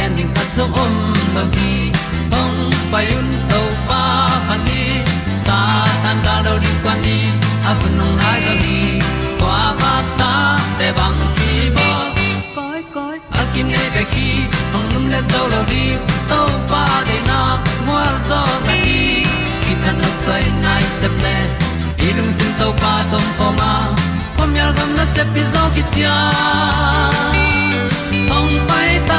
gen ding khat zo om lo gi hong pai un to pa pa ni sa tan da do di kwan ni a bu nong nai zo ni kwa ba ta te bang ki bo koi koi a kim nei be ki hong lum le zo lo di to pa de na mo zo ta ni ki tan no sai nai se ple ilung sin to pa tom ko ma. Pom yal gam na se pi zo ki tia hong pai ta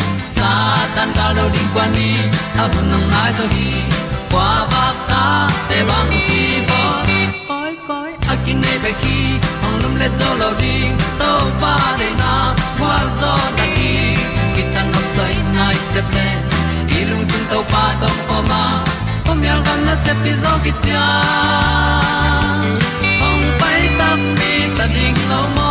tan cao lo đi qua đi, ta bu nang mai zo khi qua ba ta te bang ki bo koi koi a kin nei be ki ong lum le zo lo ding to pa de na kwa zo ta ki ki tan nok sai nai se ple lung sun to pa tom ko ma. Pom yal gam na se pi zo ki tia ong pai ta mi ta ding lo mo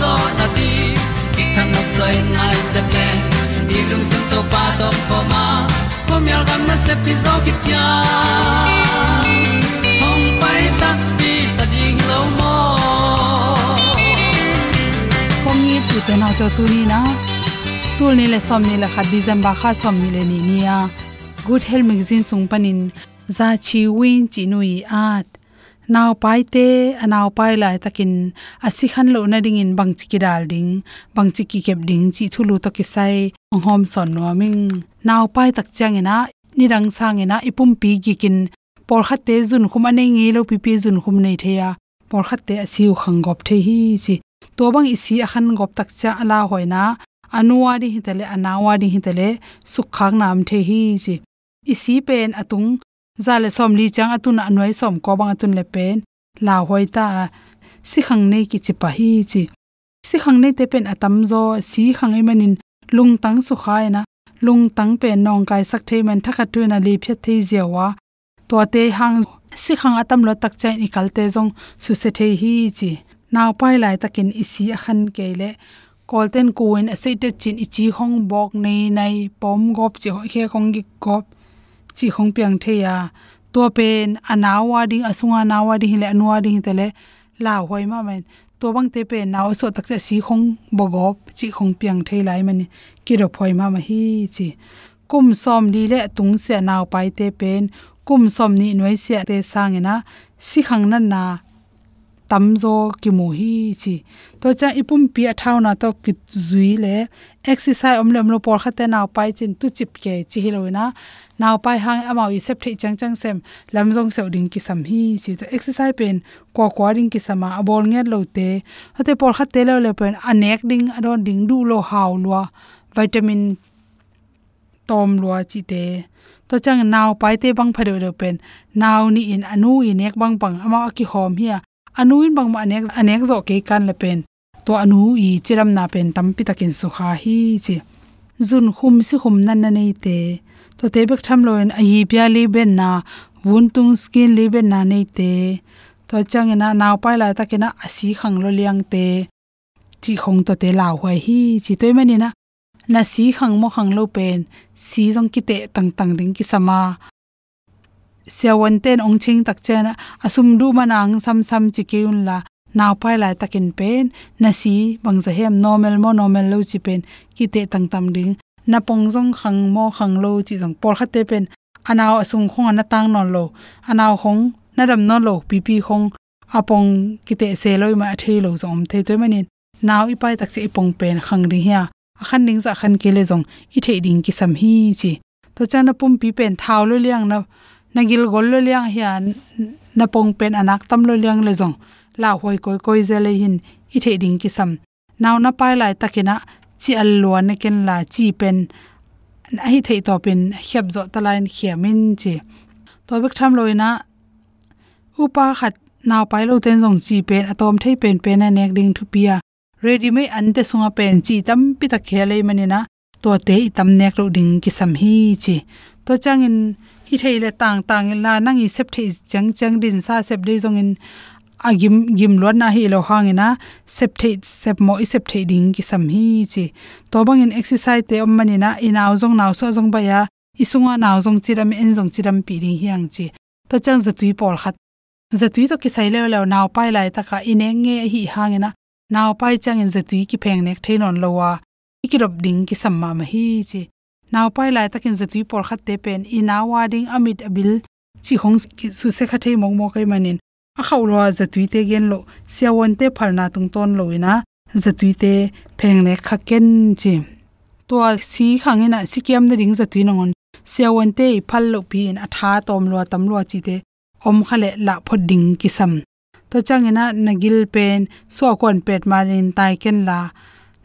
zo na ti ki kan nok sai nai se ple ni lung sun to pa to pa ma. Ko mi al gam na se pi zo ki tia hong pai ta ti ta ding lo mo pom ni tu te na to tu ni na tu ni le som ni le kha december kha som ni le ni nia good health magazine sung panin za chi win chi nui at naw pai te anaw pai lai takin asi khan lo na ding in bang chi ki dal ding bang chi ki kep ding, chi thulu to ki sai ong hom son no ming. Naw pai tak chang ena ni rang sang ena, ipum pi gi kin por khat te zun khum ane nge lo pi pi zun khum nei theya por khat te asiu khang gop the hi chi. To bang isi akhan gop tak cha ala hoina anuwa ri hitale anawa ri hitale sukhak nam the hi chi. Isi pen atung za le som li chang atun anwai som ko bang atun le pen. La hoi ta, si khang nei ki chi pa hi chi. Si khang nei te pen atam zo, si khang ei manin lung tang su khai na. Lung tang pe nong kai sak thei man thakha tu na li phet thei ziawa to te hang, si khang atam lo tak chai ni kal te jong su se thei hi chi. Naw pai lai takin isi ke le. Kolten kuin a se te chin ichi hong bok nei nai, pom gop chi ho khe khong gi gop chi khong piang the ya. To pen anawa ding asunga nawa ding le anwa ding tele la hoi ma men. To bang te pe naw so tak cha si khong bogop chi khong piang thei lai mani. Ki ro phoi ma ma hi chi. Kum som li le tung se naw pai te pen. Kum som ni noi se te sangena si khang na na tamzo ki mu hi chi. To cha ipum pi athau na to ki zui le, exercise om lem lo por khate na pai chin tu chip ke chi hi loina na pai hang amao i sep thei chang chang sem, lam jong se ding ki sam hi chi. To exercise pen ko ko ding ki sama abol nge lo te. Ate por khate lo le pen anek ding adon ding du lo haw lo vitamin tom lo chi te. To chang naw pai te bang phare lo pen naw ni in anu i nek bang bang ama ki hom hi anuin bang ma anek anek zo ke kan le pen. To anu i chiram na pen tam pi takin su kha hi chi. Zun khum si khum nan na nei te. To te bek tham loin a hi pya li ben na. Wun tung skin li ben na nei te. To chang na naw pai la takina asi khang lo liang te. Chi khong to te law hoi hi chi toy mani na. Na si khang mo khang lo pen. Si jong ki te tang tang ding ki sama siawan ten ong ching tak chena, asum du manang sam sam chikiun la, naw pai lai takin pen, na si bang za hem normal mo normal lo chi pen, ki te tang tam ding. Na pong jong khang mo khang lo chi jong por khate pen, anaw asung khong na tang non lo, anaw khong na ram non lo, pi pi khong apong kite se loi ma the lo zom the toy manin. Naw ipai tak chi ipong pen khang ri hia khan ding za khan ke le jong i the ding ki sam hi chi. To chana pum pi pen thaw lo liang na nagil gol lo liang hian na pong pen anak tam lo liang le zong. La hoi koi koi zele hin, i the ding ki sam. Naw na pai lai takina chi al lo ne ken la chi pen, a hi thei to pen hyap zo ta lain khiamin chi. To bek tham loina upa khat naw pai lo ten zong chi pen atom thei pen pen a nek ding thu pia ready me ante sunga pen chi tam pi ta khele manina to te i tam nek lo ding ki sam hi chi. To changin hi theile tang tang la nang i sep thei chang chang din sa sep de zong in agim gim lo na hi lo hang ina sep thei sep mo i sep thei ding ki sam hi chi. To bang in exercise te om mani na in aw zong naw so zong ba ya isunga naw zong chiram en zong chiram pi ri hiang chi. To chang za tui pol khat. Za tui to ki sai le lo naw pai lai ta ka ine nge hi hang ina, naw pai chang in za tui ki pheng nek thein on lo wa ikirop ding ki sam ma ma hi chi naw pai lai takin zatui por khat te pen. I na wading amit abil chi hong su se kha thei mong mo kai manin. A khaw lo zatui te gen lo. Siawon te phalna tung ton loina zatui te pheng ne kha ken chi. To si khangena sikiam na ring zatui nongon siawon te phal lo pi in atha tom lo tam lo chi te. Om khale la phoding kisam. To changena nagil pen so kon pet marin tai ken la.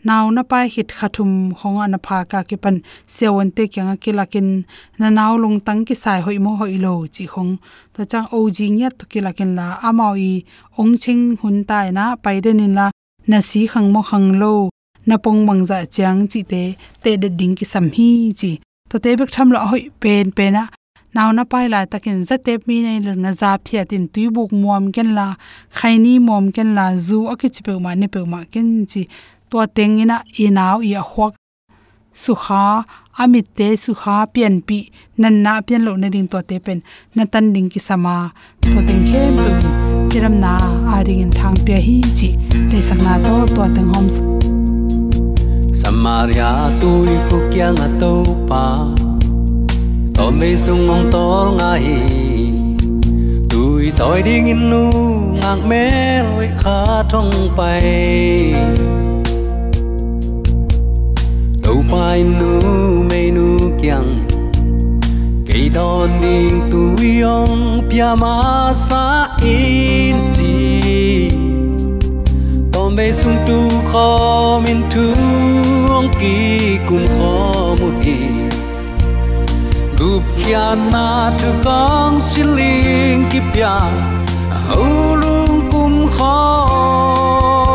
नाउ न पाइ hit खाथुम khonga na pha का ke pan sewon te kyang ke lakin na naw lung tang ki sai hoi mo hoi lo chi khong. To chang o ji nya to ke lakin la amao i ong ching hun tai na pai de nin la na si khang mo khang lo na pong mang za chang chi te te de ding ki sam hi chi. To te bek tham lo hoi pen pen na naw na pai la takin za te mi nei le na za phia tin tui buk muam ken la khaini mom ken la zu akichi pe ma ne pe ma ken chi. To tengina inaw i hwak sukha amit te sukha pian pi nan na pian lo na ding to te pen na tan ding ki sama to teng khem tu chiram na a ring in thang pya hi chi le sak na to to teng hom samaria tôi khu kia ngà tô pa to me sung ngong tol ngai tôi tôi ding in nu ngang me loi kha thong pai đâu pai nu mê nu kyang cây đòn đình tu yong pia ma sa in chi. Tom be sung tu kho min tu ong ki kun kho mu ki gup kya na tu kong siling ki pia au lung kum kho.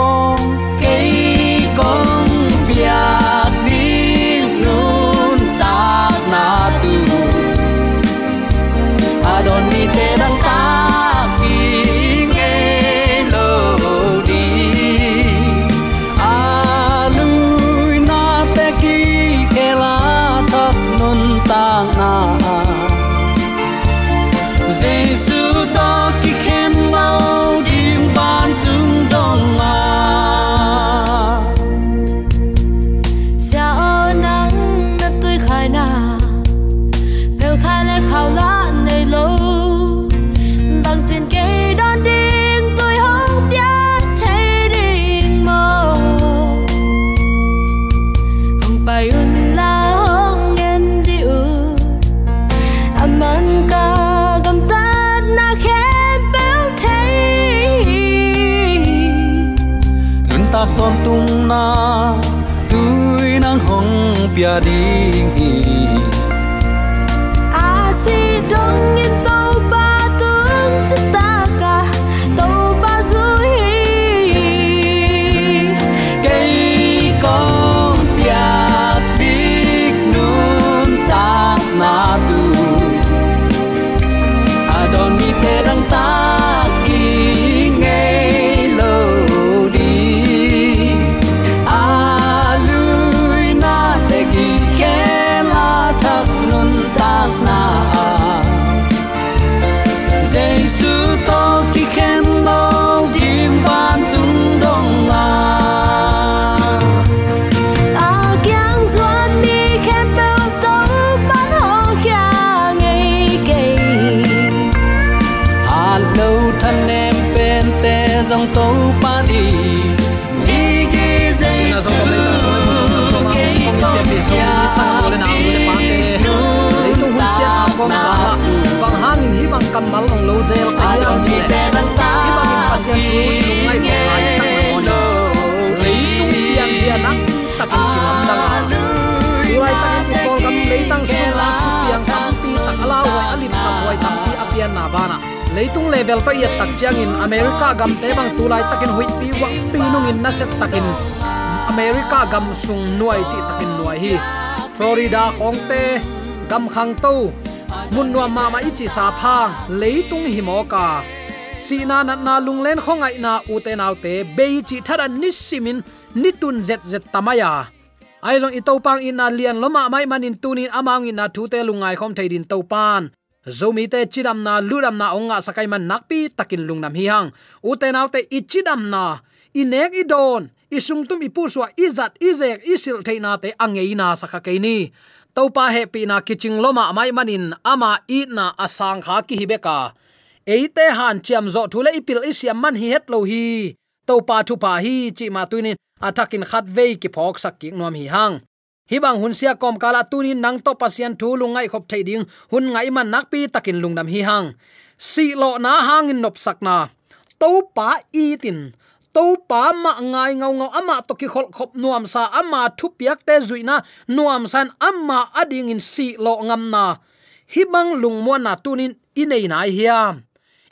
Bang kamal ong lo zel ka ang chi te hi bang in pasian thu lung ngai ko ai tak na on leitung pian sia nak takin ki lam dang ulai takin ku kol kam leitang sung la thu piang tam pi tak ala wai alip kam wai tam pi apian na bana leitung level to yet tak chiang in america gam te bang tulai takin hui pi wa pi nung in na set takin america gam sung nuai chi takin nuai hi. Florida khong te gam khang to mun nuam ma ma ichi sa phang, leitung hi mo ka si na na na lung len khong ai na u te nau te be chi thara nisimin nitun zet zet tamaya. Ai jong i pang in na lian loma mai manin tunin amang in na thu te lungai khom theidin to pan zomi te chidam na luram na onga sakai man nakpi takin lungnam hi hang. U te nau te ichidam na inek i don isung tum ipu suwa izat, izek, isil theina te angeina na keini topa he pina kiching loma mai manin ama i na asang kha ki hibeka eite han chiam zo thule ipil isiam man hi het lo hi. Topa thu pa hi chi ma tuinin atakin khat vei ki phok sak ki nom hi hang. Hi bang hun sia kom kala tunin nang to pasien thu lungai khop thei ding hun ngai man nak pi takin lungnam hi hang. Si lo na hang in nop sakna to pa i tin to pa ma ngai ngau ngau ama to ki khol khop nuam sa, ama thu piak te zuina nuam san ama ading in si lo ngam na. Hi bang lung mo na tunin inei nai hiam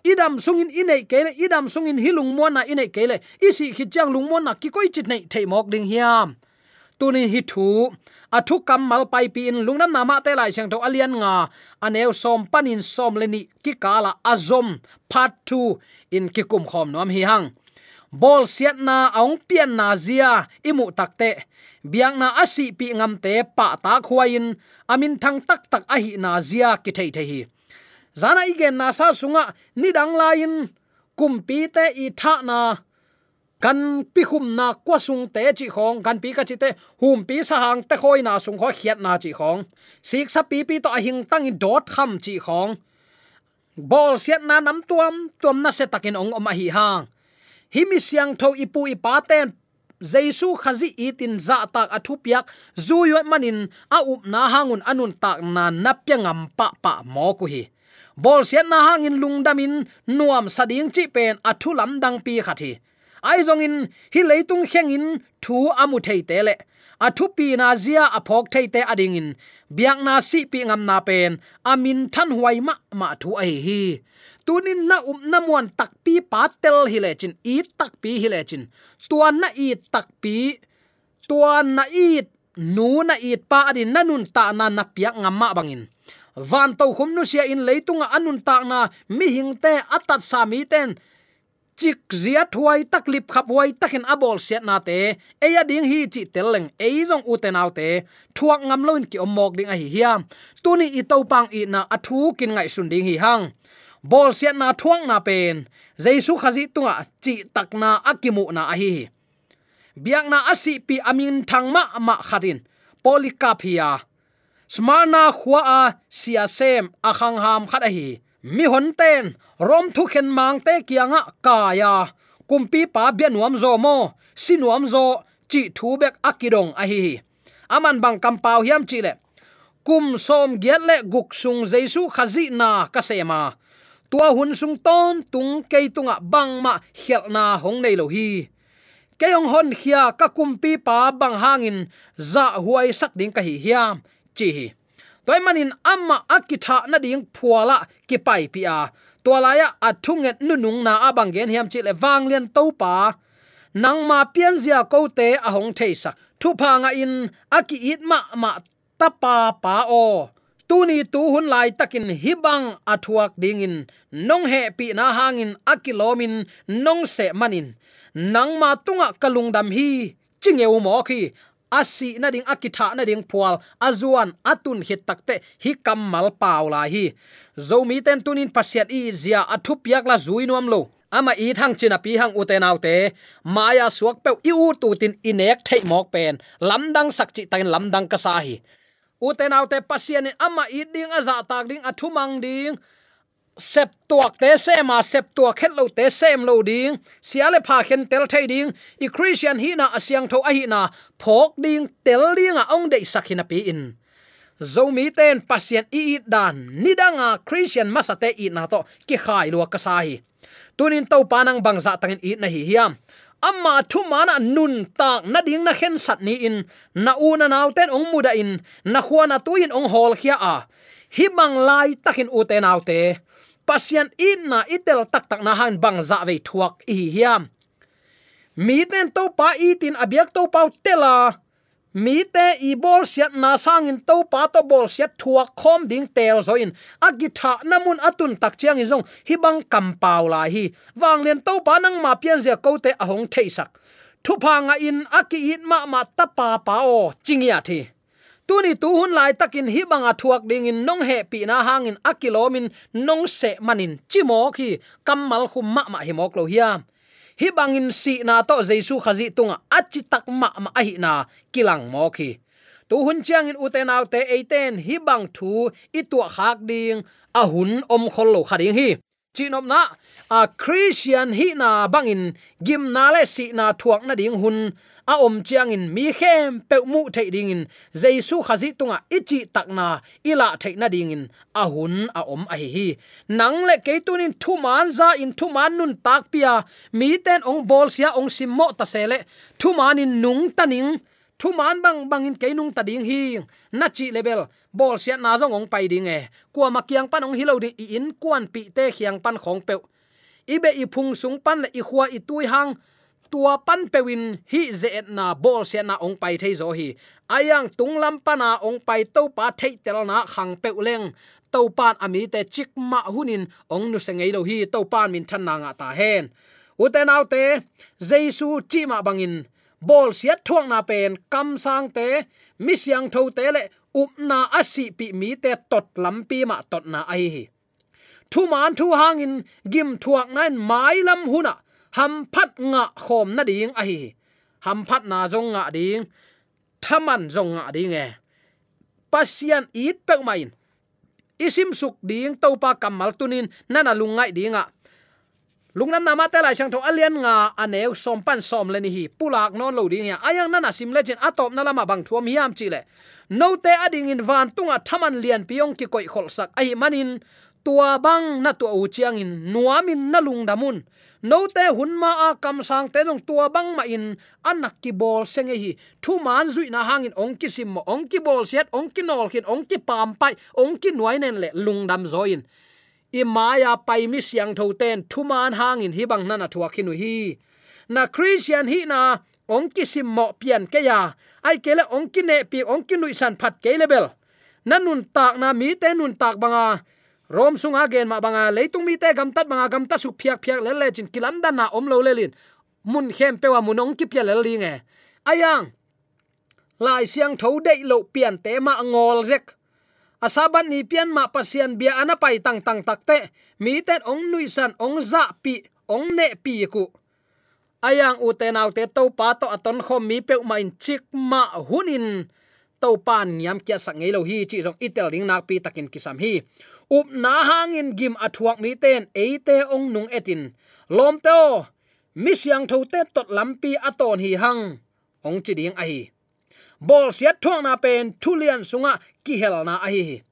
idam sungin inei kele, idam sungin hilung mo na inei kele, isi khichang lung mo na ki koi chit nei thei mok ding hiam tuni hi thu athu kamal pai pi in lungnam nama te lai chang tho alian nga. Aneu som panin som leni ki kala azom part 2 in kikum khom nom hi hang bol siat na ong pian na zia, imu takte biang na asi pi ngam te pa ta khuain, amin thang tak tak a hi na zia ki thei thei hi. Zana igen na sa sunga, ni dang lain. Kumpi te i tha na. Kan pi khum na kwa sung te chi khong, kan pi ka chi te, hum pi sa hang te khoi na sung kho khiat na chi khong. Sik sa pi pi to a hing tang i dot kham chi khong. Bol siat na nam tuam tuam na se takin ong oma hi hang himi siang tho ipu ipa ten. Jaisu khazi itin za tak athu piak zuyo manin a up na hangun anun tak na napyangam pa pa mo ku hi. Bol siat na hangin lungdamin nuam sading chi pen athu lam dang pi khathi ai zong in hi leitung hengin thu amu thei te le. Athu pi na zia a phok thei te ading in. Biak na si pi ngam na pen amin than huai ma ma thu ai hi tunin na um na muan takpi pa tel hi le chin i takpi hi le chin tuan na i takpi tuan na i, nu na i pa adin nanun ta na na piak ngam ma bangin. Van to khum nu sia in leitunga anun ta na mi hing te atat sa mi ten. Chik zia thuai taklip khap huai takin abol set na te. Eya ding hi chi teleng ei jong uten te te. Thuak ngam loin ki omok ding a hi hiam tuni i to pang i na athu kin ngai sun ding hi hang bol siat na thuang na pen. Jaisu khazi tunga chi takna akimu na ahi. Biang na asi pi amin thangma ma khatin. Polikapia smarna khwa a sia sem akhang ham khat ahi. Mi hon ten. Rom thu khen mang te kianga kaya kumpi pa bianuam zo mo. Sinuam zo chi thu bek akidong ahi. Aman bang kampau hiam chi le. Kum som giat le guk sung jaisu khazi na ka sema tua hun sung ton, tung kei tunga bang ma hial na hong nei lo hi. Keyong hon khia ka kumpi pa bang hangin, za huai sak ding ka hi hiam chi hi. Toy manin amma akitha na ding phuala ki pai pi a. Tolaya athunget nunung na abang gen hiam chi le wang lian to pa. Nang ma pian zia ko te a hong thei sak. Thu pa nga in, aki it ma ma tapa pa o tuni tu hun lai takin hibang athuak dingin, nong he pi na hangin akilomin, nong se manin. Nang ma tunga kalungdam hi chingeu mo khi. Asi na ding akitha na ding pual, azuan atun hit takte, hi kamal paula hi. Zomi ten tunin pasiat i zia athu piak la zui nuam lo. Ama i thang china pi hang uten autte maya suak pe i u tu tin inek thei mok pen. Lamdang sakchi tain lamdang ka sa hi uten te pasian ama i ding aza tak ding athumang ding. Sep tuak te se ma sep tuak het lo te sem lo ding. Siale pha khen tel thai ding. I christian hi na asyang tho a hi na. Phok ding, tel ding a ong dei sakhina pi in. Zomi ten pasien i i dan. Nidanga christian masate i na to. Ki khai lo ka sa hi. Tunin to panang bangza tangin i na hi hiam amma thu mana nun tak na ding na khen sat ni in. Na u na naw ten ong muda in. Na khuana tuin ong hol khia a. Hi bang lai takin u te naw te. Pasian in na itel tak tak na han bang za ve thuak i hiam. Mi ten to pa i tin abiak to pau tela mi te i bol siat na sang in to pa to bol siat thua khom ding tel zo in. Agitha namun atun tak chiang in zong. Hi bang kam pau la hi. Wang len to pa nang ma pian zia ko te ahong theisak thu pa nga in aki it ma ma ta pa pa o. Chingya thi. Tuni tu hun lai takin hi banga thuak ding in nong he pi na hangin akilomin nong se manin. Chimo khi kamal khum ma ma hi mok lo hiam hi bangin si na to jesu khazi tunga, achi tak ma ma a hi na kilang mo khi tu hun chiang in uten autte eiten hi bang thu i tu khak ding a hun om khol lo khading hi chinom na a christian hi na bangin gim na le si na thuak na ding hun. A om chiang in mi khem pe mu the ding in jesu khazi tunga ichi takna ila the na ding in a hun a om a hi hi. Nang le ke tunin thu man za in thu man nun tak pia. Mi ten ong bol sia ong sim mo ta sele thu man in nung taning thu man bang bang in keinung ta ding hi na chi level bol sia na zong ong pai ding e. Kwa makiang pan ong hilo di in kwan pi te khiang pan khong pe ibe i phung sung pan, i khwa i tui hang, tua pan pewin hi ze na bol sia na ong pai thei zo hi. Ayang tung lam pa na ong pai to pa thei tel na khang pe leng. To pan ami te chik ma hunin ong nu sengei lo hi to pan min than na nga ta hen. Uten autte jesu chi ma bangin bol siat thuang na pen, kam sang te, mi siang tho te le, up na asi pi mi te, tot lam pi ma tot na ai hi. Thu man thu hang in, gim thuak nan mai lam huna ham phat nga khom na ding ai hi ham phat na zong nga ding, thaman zong nga ding e. Pasian it pe main isim suk ding topa kamal tunin, nana lungai dinga lungnan nama te lai sang tho alian nga aneu à som pan som le ni hi pulak non lo ding ya ayang nana sim legend atop na lama bang thuam hiam chi le no te ading in van tunga thaman lian piong ki koi khol sak ai manin à, à tua bang na tua u chiang in nuamin na lung damun no te hun ma a kam sang te long tua bang ma in anak ki bol seng hi thu man zui na hangin ong ki sim ong ki bol set ong ki nol khin ong ki pam pai ong ki nuai nen le lung dam zoin i maya pai mi siang tho ten thu hangin hi bang na thua khinu hi. Na christian hi na ong ki sim mo pian ke ya. Ai kele ong ki ne pi ong ki nui san phat ke level nanun tak na mi te nun tak banga. Rom sunga gen ma banga. Leitung mi te gam tat banga gam ta su phiak phiak le le chin kilam dan na om lo le lin. Mun khem pe wa mun ong ki pya le li nge. Ayang lai siang tho dei lo pian te ma ngol zek asaban ni pian ma pasian bia ana pai tang tang takte mi ten ong nui san ong za pi, ong ne pi ku. Ayang u te nau te to pa to aton khom mi pe ma in chik ma hunin to pan nyam kya sak ngei lo hi, chi jong itel ding nak pi takin kisam hi. Up na hangin gim athuak mi ten eite ong nung etin. Lom to mi siang tho te tot lampi aton hi hang. Ong chi ding a hi. Bol siat thong na pen thulian sunga ki na a hi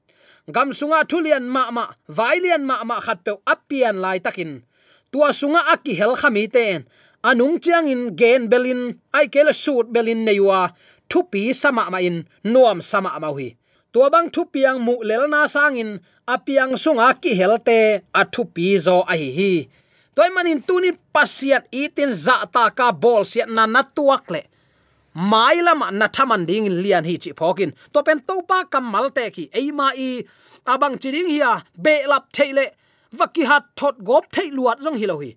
gam sunga thulian ma ma, vailian ma ma khat pe apian lai takin. Tua sunga aki hel khami ten anung chiang in gen belin, ai kele suit belin neiwa thupi sama ma in, nuam sama ma hi tua bang thupiang mu lelna sangin apiang sunga ki helte athupi zo a hi hi. Toy manin tunin pasiat itin za ta ka bol siat na natuakle le mai lama na thaman ding lian hi chi phokin to pen to pa kamal te ki ei ma i abang chiring hiya be lap theile vaki hat thot gop thei luat jong hi lo hi.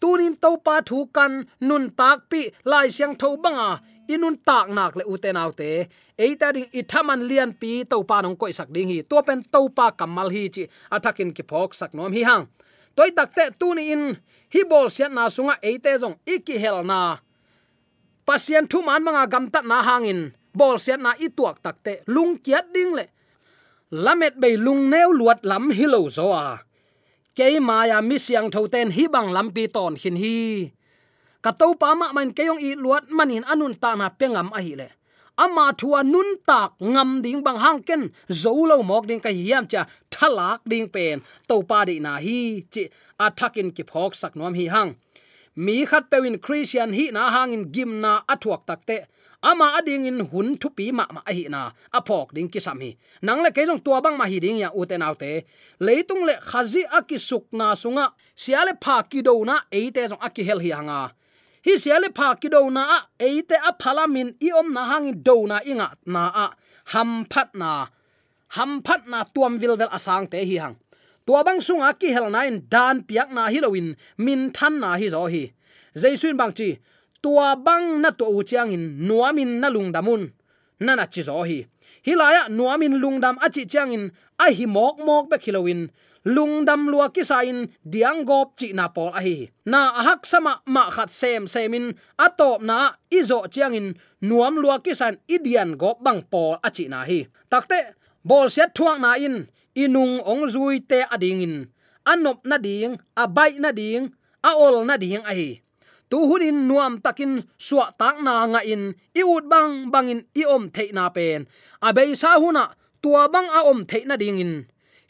Tunin to pa thu kan nun tak pi lai siang tho banga inun tak nak le uten autte eita ding ithaman lian pi to pa nong koi sak ding hi. To pen to pa kamal hi chi atakin ki phok sak nom hi hang. Toy takte tuni in hi bol sian na sunga eite jong iki hel na pasien thu man manga gam tat na hangin. Bol sian na ituak takte lung kiat ding le. Lamet bei lung neu luat lam hilo zo a. Ke maya mi siang tho ten hi bang lampi ton hin hi. Ka to pa ma man ke yong i luat manin anun ta na pengam a hi le. Ama thua nun tak ngam ding bang hang ken zo lo mok ding ka hiam cha thalak ding pen. To pa di na hi chi athakin ki phok sak nom hi hang mi khat pewin christian hi na hangin gimna athuak takte ama ading in hun thu pi ma ma hi na. Aphok ding ki sam hi. Nang le kejong tua bang ma hi ding ya uten autte leitung le khazi aki suk na sunga. Siale pha ki do na eite jong aki hel hi hanga. Hi siale pha ki do na eite a phalamin i om na hangin do na inga na a. Ham phat na. Ham phat na tuam vil vel asang te hi hang tua bang sunga ki hel nain dan piak na hilowin min than na hi zo hi. Jaisun bang chi tua bang na to u chiang in nuamin na lungdamun nana chi zo hi. Hilaya nuamin lungdam achi chiang in, a hi mok mok be khilowin lungdam lua ki sa diang gop chi na pol a hi. Na ahak sama ma khat sem semin atop na izo chiang in, nuam lua ki san idian gop bang pol achi na hi. Takte bol set thuang na in inung ong zui te ading in. Anop na ding abai na ding, a ol na ding ai tu hunin nuam takin suwa tak na nga in. I ut bang bangin i om the na pen. A be sa huna, tua bang a om the na ding in.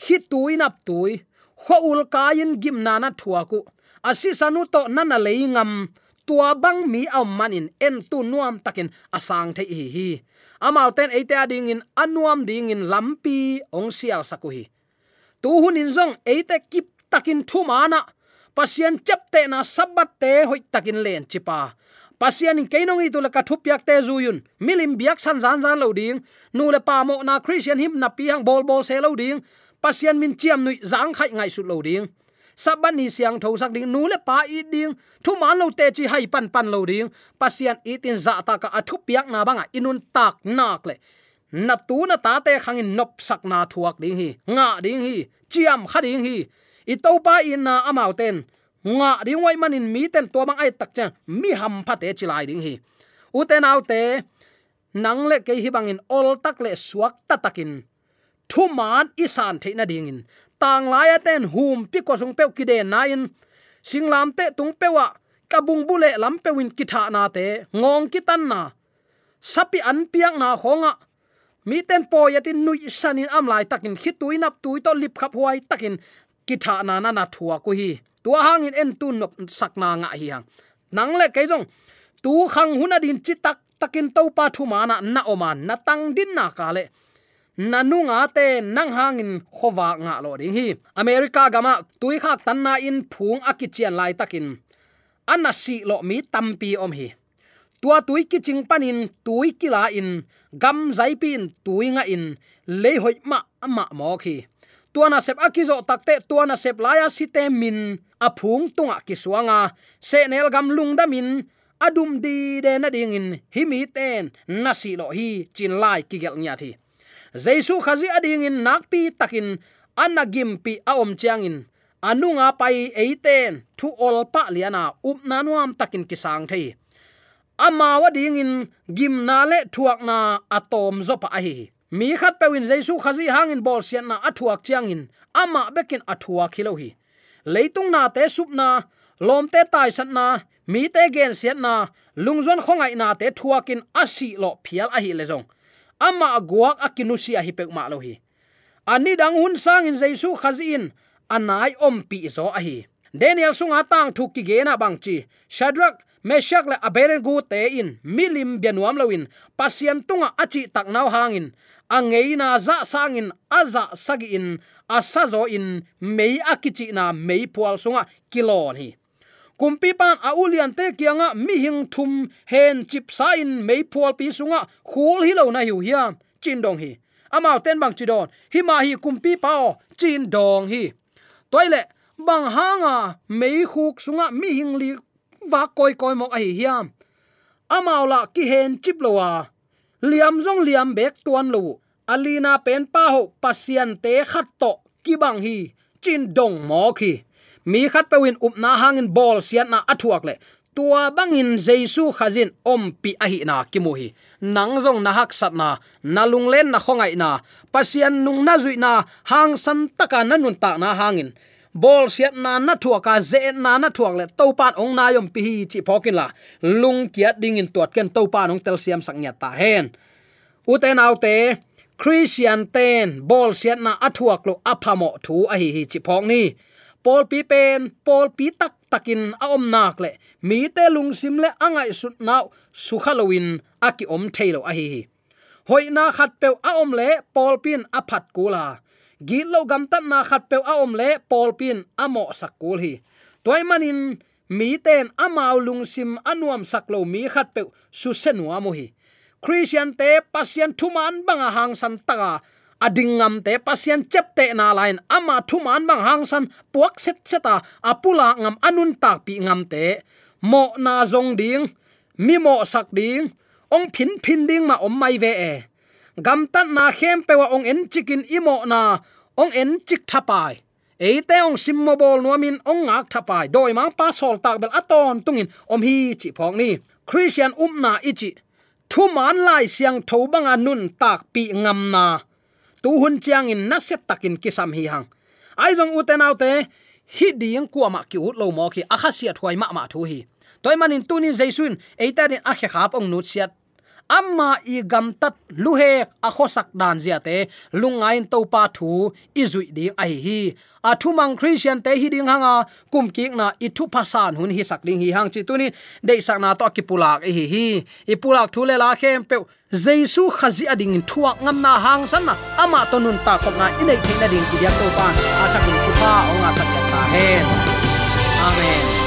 Hi tui nap tui kho ul kain gim na na thua ku. Asi sanu to nana leingam tua bang mi au manin en tu nuam takin asang the hi hi. Amau ten eite ading in anuam ding in lampi ong sial sakuhi. Tu hun in zong eite kip takin thu mana pasian chapte na sabat te hoi takin len chipa. Pasian in keinong itu la kathup yak te zuyun. Milim biak san zan zan lo ding. Nu le pa mo na christian him na pi hang bol bol se lo ding. Pasian min chiam nui zang khai ngai su lo ding saban ni siang tho sak ding nu le pa i ding. Thu man lo te chi hai pan pan lo ding. Pasian tin za ta ka athu piak na banga inun tak nak le. Na tu na ta te khangin nop sak na thuak ding hi. Nga ding hi. Chiam kha ding hi. I to pa in na amau ten. Nga ding wai manin mi ten to bang ai tak cha mi ham pha te chilai ding hi. U te nau te, nang le ke hi bangin ol tak le suak ta takin. Thu man isan the na ding in tang lai ten hum pi ko sung pe ki de na in singlam te tung pewa ah, kabung bule lam pe win ki tha na te. Ngong ki tan na. Sapi an piang na khonga ah. mi ten po yatin nui sanin am lai takin khitui nap tui to lip khap huai takin ki tha na na na thua ko hi. Tua hangin en tu nop sakna nga hi hang. Nang le ke jong tu khang huna din chi tak takin to pa thu mana na oman na tang din na ka le nanunga te nang hangin khowa nga lo ding hi. America gama tui khak tan na in phung akichian lai takin. Anna si lo mi tampi om hi. Tua tui ki ching panin, tui kila in. Gam zai pin, tui nga in. Le hoi ma ama mo khi tuana sep akizo takte tuana sep laya site min. Aphung tunga ki suanga se nel gam lungdamin adum di de na ding in. Himi ten nasi lo hi, chin lai ki gel nya thi jaisu khazi ading in nakpi takin anagim pi aom chiang in. Anunga pai eiten thu ol pa liana up nanuam takin kisang thei. Ama wading in gim na le thuak na atom zo pa hi mi khat pewin jaisu khazi hangin bol sian na athuak chiang in. Ama bekin athua khilohi leitung na te sup na, lom te tai san na, mi te gen sian na lungzon khongai na te thuakin asi lo phial a hi le zong ama guak akinusi a hipek ma lo hi ani dang hun sang in jaisu khazin anai om pi zo a hi daniel sunga tang thu ki gena bang chi shadrak meshak le abednego te in milim bianuam lawin. Pasian tunga achi tak nau hangin. Angeina za sangin, aza sagi in asazo in mei akichi na mei pual sunga kilon hi kumpi pan a ulian te kianga mi hing thum hen chip sa mei pual pi sunga khul hi lo na hiu hiam chin dong hi. Amao ten bang chidon hi ma hi kumpi pao chin dong hi. Toile bang hanga mei khuk sunga mi hing li wa koi koi mok a hi hiam amao la ki hen chip lowa liam zong liam bek tuan lo alina pen pa ho pasian te khat to ki bang hi. Chin dong mo khi mi khat na upna hangin ball siat na athuak le. Tua bangin jesu khazin om pi a hi na kimu hi. Nang zong na hak sat na nalung len na khongai na pasian nung na zui na hang san taka na nun ta na hangin. Bol siat na na thua ka ze na na thuak le to pan ong na yom pi hi chi phokin la. Lung kiat ding in tuat ken to pan ong tel siam sang nya ta hen. U te, christian ten bol siat na athuak lo aphamo thu a hi hi chi phok ni pol pi pen pol pi tak takin a om nak le. Mi te lung sim le angai sut nau su halloween aki om thailo a hi hi. Hoi na khat pe a om le pol pin a phat kula gi lo gam tan na khat pe a om le pol pin a mo sak kul hi. Toy manin, mi ten amau lung sim anuam sak lo mi khat pe su senwa mo hi. Christian te, pasien thuman banga hang san taka adingam te pasien chepte na line ama thuman bang hang san puak set seta. Apula ngam anun tak pi ngam te. Mo na zong ding. Mi mo sak ding. Ong phin phin ding ma om mai ve e. Gam tan na khem pe wa ong en chikin imo na. Ong en chik thapai. Eite ong simmo bol nuamin ong ngak thapai. Doi mang pa sol tak bel aton tungin. Om hi chi phok ni. Christian umna ichi. Thuman lai siang thobanga nun tak pi ngam na tu hun chiang in na set takin kisam hi hang. Ai jong uten autte hi ding kuama ki ut lo mo khi akha sia thuai ma ma thu hi. Toy manin tunin jaisun eita din akhe khap ong nu siat amma i gam tat lu he a khosak dan zia te lungain to pa thu, i zui ding ai hi a thu mang christian te hi ding hanga, kum ki na i thu pasan hun hi sak ding hi hang chi tuni de sak na to ki pulak e hi hi. I pulak thu le la khem pe jesu khazi ading in thuak ngam na hang san na. Ama to nun ta khop na i nei thina ding ki dia to pa. A chakin thu pa ong a sak ta hen. Amen.